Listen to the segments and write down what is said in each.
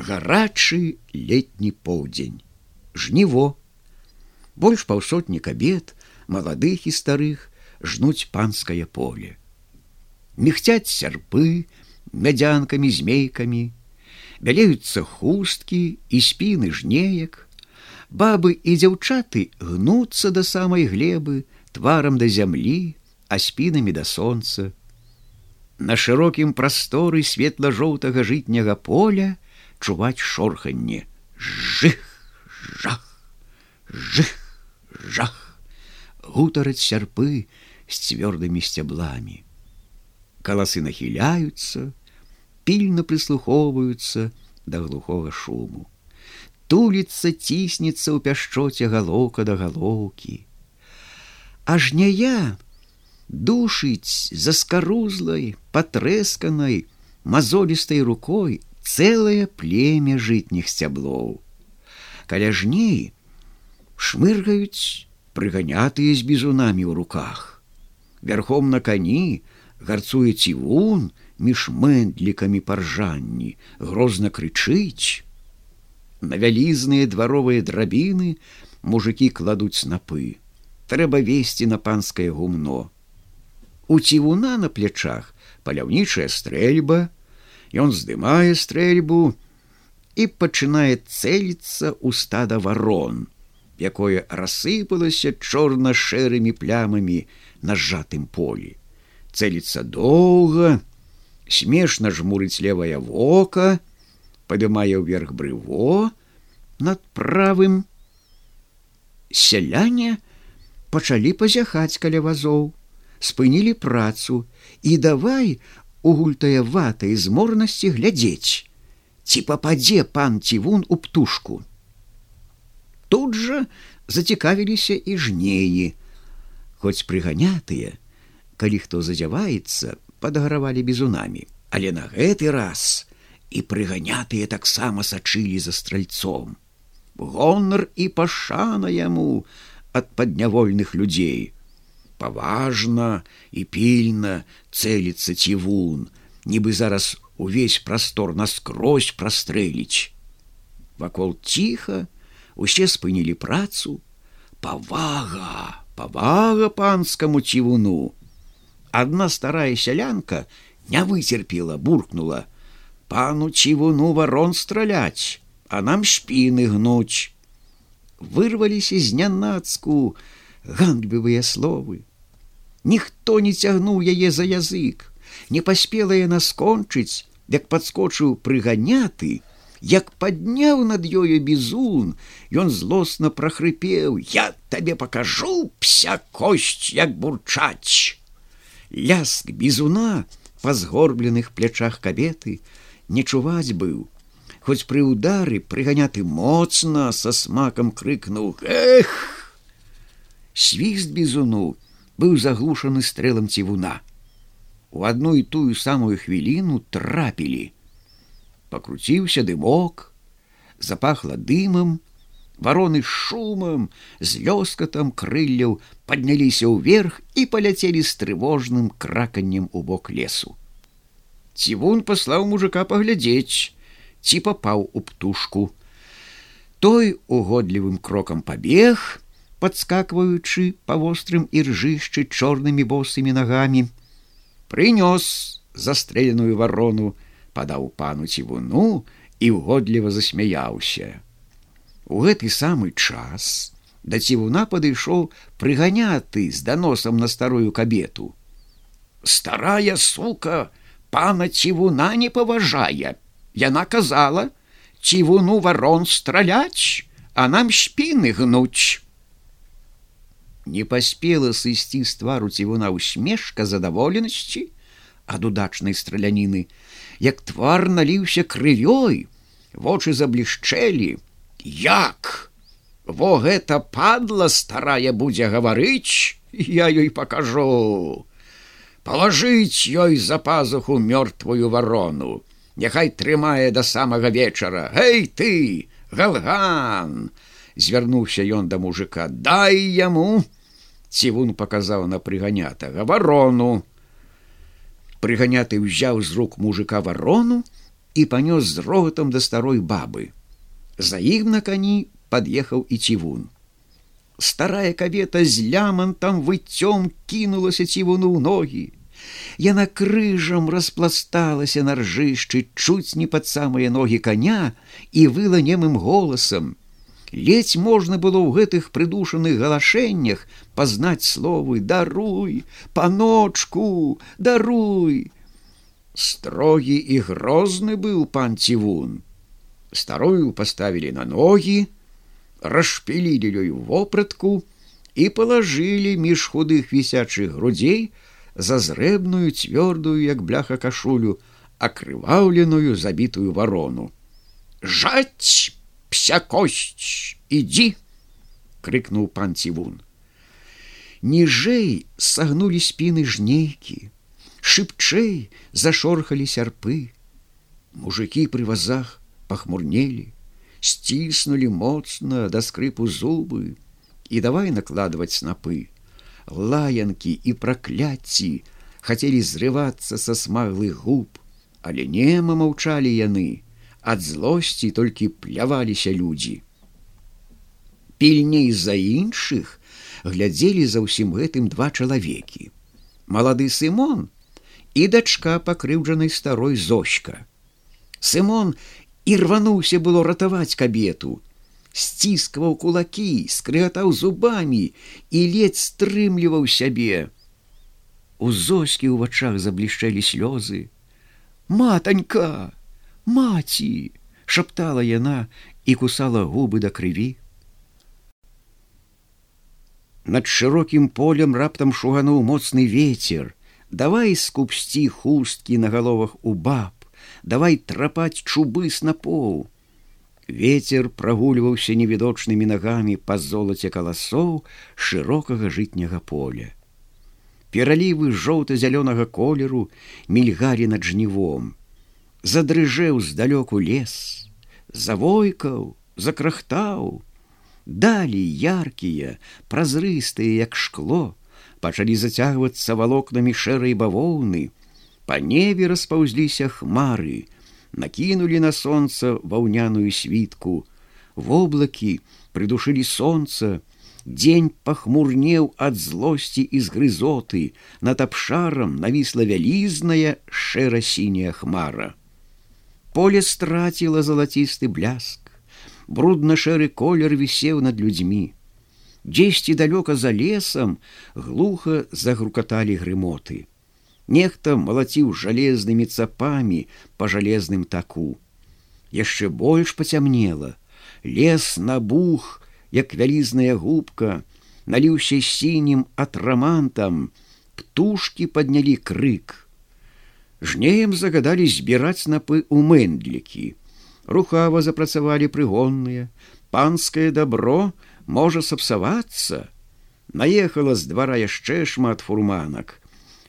гарачы летні поўдзень жніво. Больш паўсотні кабет маладых і старых жнуць панскае поле. Мехцяць сярпы мядзянкамі змейкамі. Бялеюцца хусткі і спіны жнеек. Бабы і дзяўчаты гнуцца да самай глебы тварам да зямлі а спінамі да сонца. На шырокім прасторы светла-жоўтага жытняга поля чуваць шорханне жых жах жых жах. Гутараць сярпы з цвёрдымі сцяблами каласы нахіляюцца пільна прыслухоўваюцца да глухога шуму. Туліцца ціснецца ў пяшчоце галоўка да галоўкі. Аж не я душыць заскарузлай, патрэсканай, мазолістай рукой цэлае племя жытніх сцяблоў. Каля жней шмыргаюць прыганятыя з бізунамі ў руках. Вярхом на кані гарцуе цівун між мэндлікамі паржанні, грозна крычыць, На вялізныя дваровыя драбіны мужикі кладуць снапы. Трэба весці на панскае гумно. У цівуна на плячах паляўнічая стрэльба, Ён здымае стрэльбу і пачынае цэліцца ў стада варон, якое рассыпалася чорна-шэрымі плямамі на сжатым полі. Цэліцца доўга, смешна жмурыць левае вока, падымае ўверх брыво над правым сяляне пачалі пазяхаць каля вазоў спынілі працу і давай у гультая ватай зморнасці глядзець ці пападзе пан цівун у птушку тут жа зацікавіліся і жнеі хоць прыганятыя калі хто задзяваецца падагравалі бізунамі але на гэты раз і прыганятыя таксама сачылі за стральцом. Гонар і пашана яму ад паднявольных людзей. Паважна і пільна цэліцца цівун, нібы зараз увесь прастор наскрозь прастрэліць. Вакол ціха усе спынілі працу, павага, павага панскаму цівуну. Адна старая сялянка не выцерпела, буркнула: пану чивуну ворон стралять, а нам шпины гнуть. Вырвались из нянацку гандлівыя словы. Ніхто не цягнуў яе за язык, не паспела яна скончыць, як падскочыў прыганяты, як падняў над ёю бізун, ён злосна прахрыпеў: Я табе пакажу пся косць, як бурчаць. Ляск бізуна па згорбленых плячах кабеты, не чуваць быў. Хоць пры удары прыганяты моцна са смакам крыкнуў: Эх! Свіст бізуну быў заглушаны стрэлам цівуна. У адну і тую самую хвіліну трапілі. Пакруціўся дымок, запахла дымам, вароны шумам, з лёскатам крылляў падняліся ўверх і паляцелі з трывожным краканнем у бок лесу. Цівун паслаў мужика паглядзець, ці папаў у птушку. Той угодлівым крокам пабег, подскакваючы па вострым іржышчы чорнымі босымі нагамі, прынёс застреленую варону, падаў пану цівуну і угодліва засмяяўся. У гэты самы час да цівуна падышоў прыганяты з даносам на старую кабету. Старая сука, пана цівуна не паважае. Яна казала: цівуну варон страляць, а нам спіны гнуць. Не паспела сысці з твару цівуна усмешка задаволенасці ад удачнай страляніны, як твар наліўся крывёй, вочы заблішчэлі, як! Во гэта падла старая будзе гаварыць, я ёй пакажу. Палажыць ёй за пазуху мёртвую варону. Няхай трымае да самага вечара. Эй ты галган звярнуўся ён да мужика дай яму цівун паказаў на прыганятага варону прыганяты ўзяў з рук мужика варону і панёс з рогатам да старой бабы. За ім на кані пад'ехаў і цівун. Старая кабета з лямантам выццём кінулася цівуну ў ногі. Яна крыжам распласталася на ржышчы чуць не пад самыя ногі коня і выла немым голасам. Ледзь можна было ў гэтых прыдушаных галашэннях пазнаць словы даруй, паночку, даруй. Строгі і грозны быў пан цівун старую поставили на ноги, расшпілілі ёй вопратку і палажылі між худых вісячых грудзей за зрэбную цвёрдую як бляха кашулю акрываўленую забітую варону жаць пся кость ідзі крыкнуў пан цівун ніжэй сагнулі спіны жнейкі шыбчэй зашорхалі сярпы мужикі пры вазах пахмурнелі, сціснули моцна да скрыпу зубы і давай накладваць снапы. Лаянкі і пракляцці хацелі зрывацца са смаглых губ, але нема маўчалі яны, ад злосці толькі пляваліся людзі. Пільней за іншых глядзелі за ўсім гэтым два чалавекі. Малады Сымон і дачка пакрыўджанай старой зочка. Сымон і рвануўся было ратаваць кабету сціскваў кулакі скрыгатаў зубамі і ледзь стрымліваў сябе у зоскі ў вачах заблішчэлі слёзы матанька маці шаптала яна і кусала губы да крыві над шырокім полем раптам шугануў моцны ветер давай скупсці хусткі на галовах у баб давай трапаць чубы снапоў. Вецер прагульваўся невідочнымі нагамі па золаце каласоў шырокага жытняга поля. Пералівы жоўта-зялёнага колеру мільгалі над жнівом. Задрыжэў здалёку лес, завойкаў, закрахтаў, Далі яркія, празрыстыя, як шкло, пачалі зацягвацца валокнамі шэрай бавоўны, Па небе распаўзліся хмары, накінулі на сонца ваўняную світку. Воблакі прыдушылі сонца, Дзень пахмурнеў ад злосці і згрызоты, над абшарам навісла вялізная шэра-сіняя хмара. Поле страціла залацісты бляск. Брудна-шэры колер вісеў над людзьмі. Дзесьці далёка за лесам глуха загрукаталі грымоты нехта малаціў жалезнымі цапамі по жалезным таку. Яшчэ больш пацямнела, лес набух, як вялізная губка, наліўся сінім атрамантам, птушки паднялі крык. Жнеем загадалі збіраць напы ў мэндлікі. Рухава запрацавалі прыгонныя, панскае добро можа сапсавацца. Наехала з двара яшчэ шмат фурманак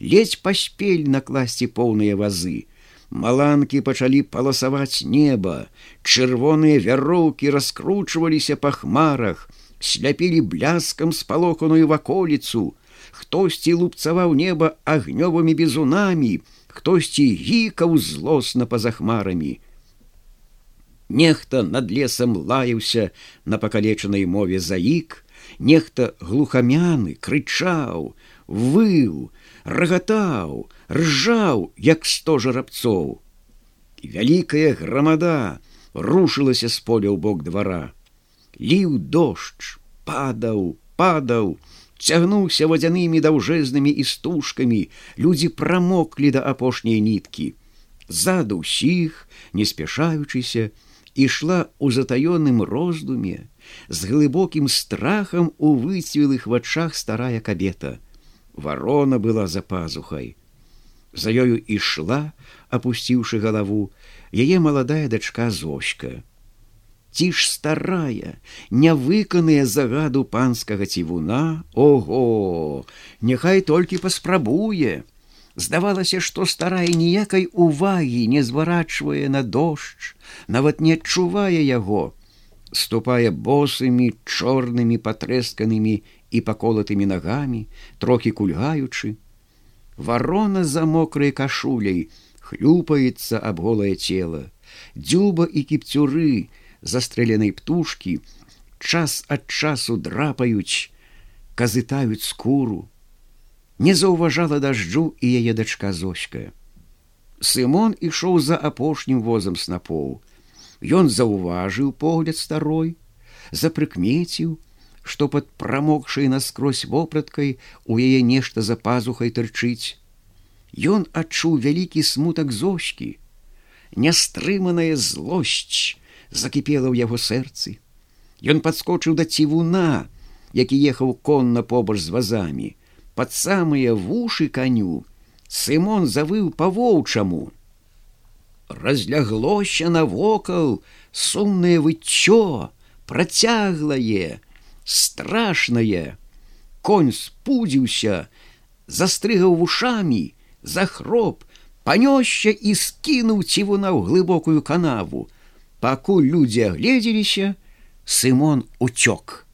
ледзь паспель накласці поўныя вазы. Маланкі пачалі паласаваць неба, чырвоныя вяроўкі раскручваліся па хмарах, сляпілі бляскам спалоханую ваколіцу, хтосьці лупцаваў неба агнёвымі бізунамі, хтосьці гікаў злосна па-за хмарамі. Нехта над лесам лаяўся на пакалечанай мове заік, нехта глухамяны крычаў, выў, рагатаў, ржаў, як сто жарабцоў. Вялікая грамада рушылася з поля ў бок двара. Ліў дождж, падаў, падаў, цягнуўся вадзянымі даўжэзнымі істужкамі, людзі прамоклі да апошняй ніткі. Ззаду ўсіх, не спяшаючыся, ішла ў затаённым роздуме, з глыбокім страхам у выцвілых вачах старая кабета Варона была за пазухай. За ёю ішла, опусціўшы галаву, яе маладая дачка зочка. Ці ж старая, нявыканыя загаду панскага цівуна, Ого, няхай толькі паспрабуе. Здавалася, што старая ніякай увагі не зварачвае на дождж, нават не адчувае яго, ступае босымі чорнымі патрэсканымі і паколатымі нагамі, трохі кульгаючы. Варона за мокрай кашуляй хлюпаецца аб голае цело, дзюба і кіпцюры застрэленай птушкі час ад часу драпаюць, казытаюць скуру. Не заўважала дажджу і яе дачка зочка. Сымон ішоў за апошнім возам снапоў. Ён заўважыў погляд старой, запрыкмеціў, што пад прамокшай наскрозь вопраткай у яе нешта за пазухай тырчыць. Ён адчуў вялікі смутак зочкі. Нястрыманая злосць закіпела ў яго сэрцы. Ён падскочыў да цівуна, які ехаў конна побач з вазамі, пад самыя вушы каню, Сымон завыў па-воўчаму. Разляглося навокал сумнае выццё, працяглае, страшнае. Конь спудзіўся, застрыгаў вушамі, захроп, панёсся і скінуў цівуна ў глыбокую канаву. Пакуль людзі агледзеліся, Сымон уцёк.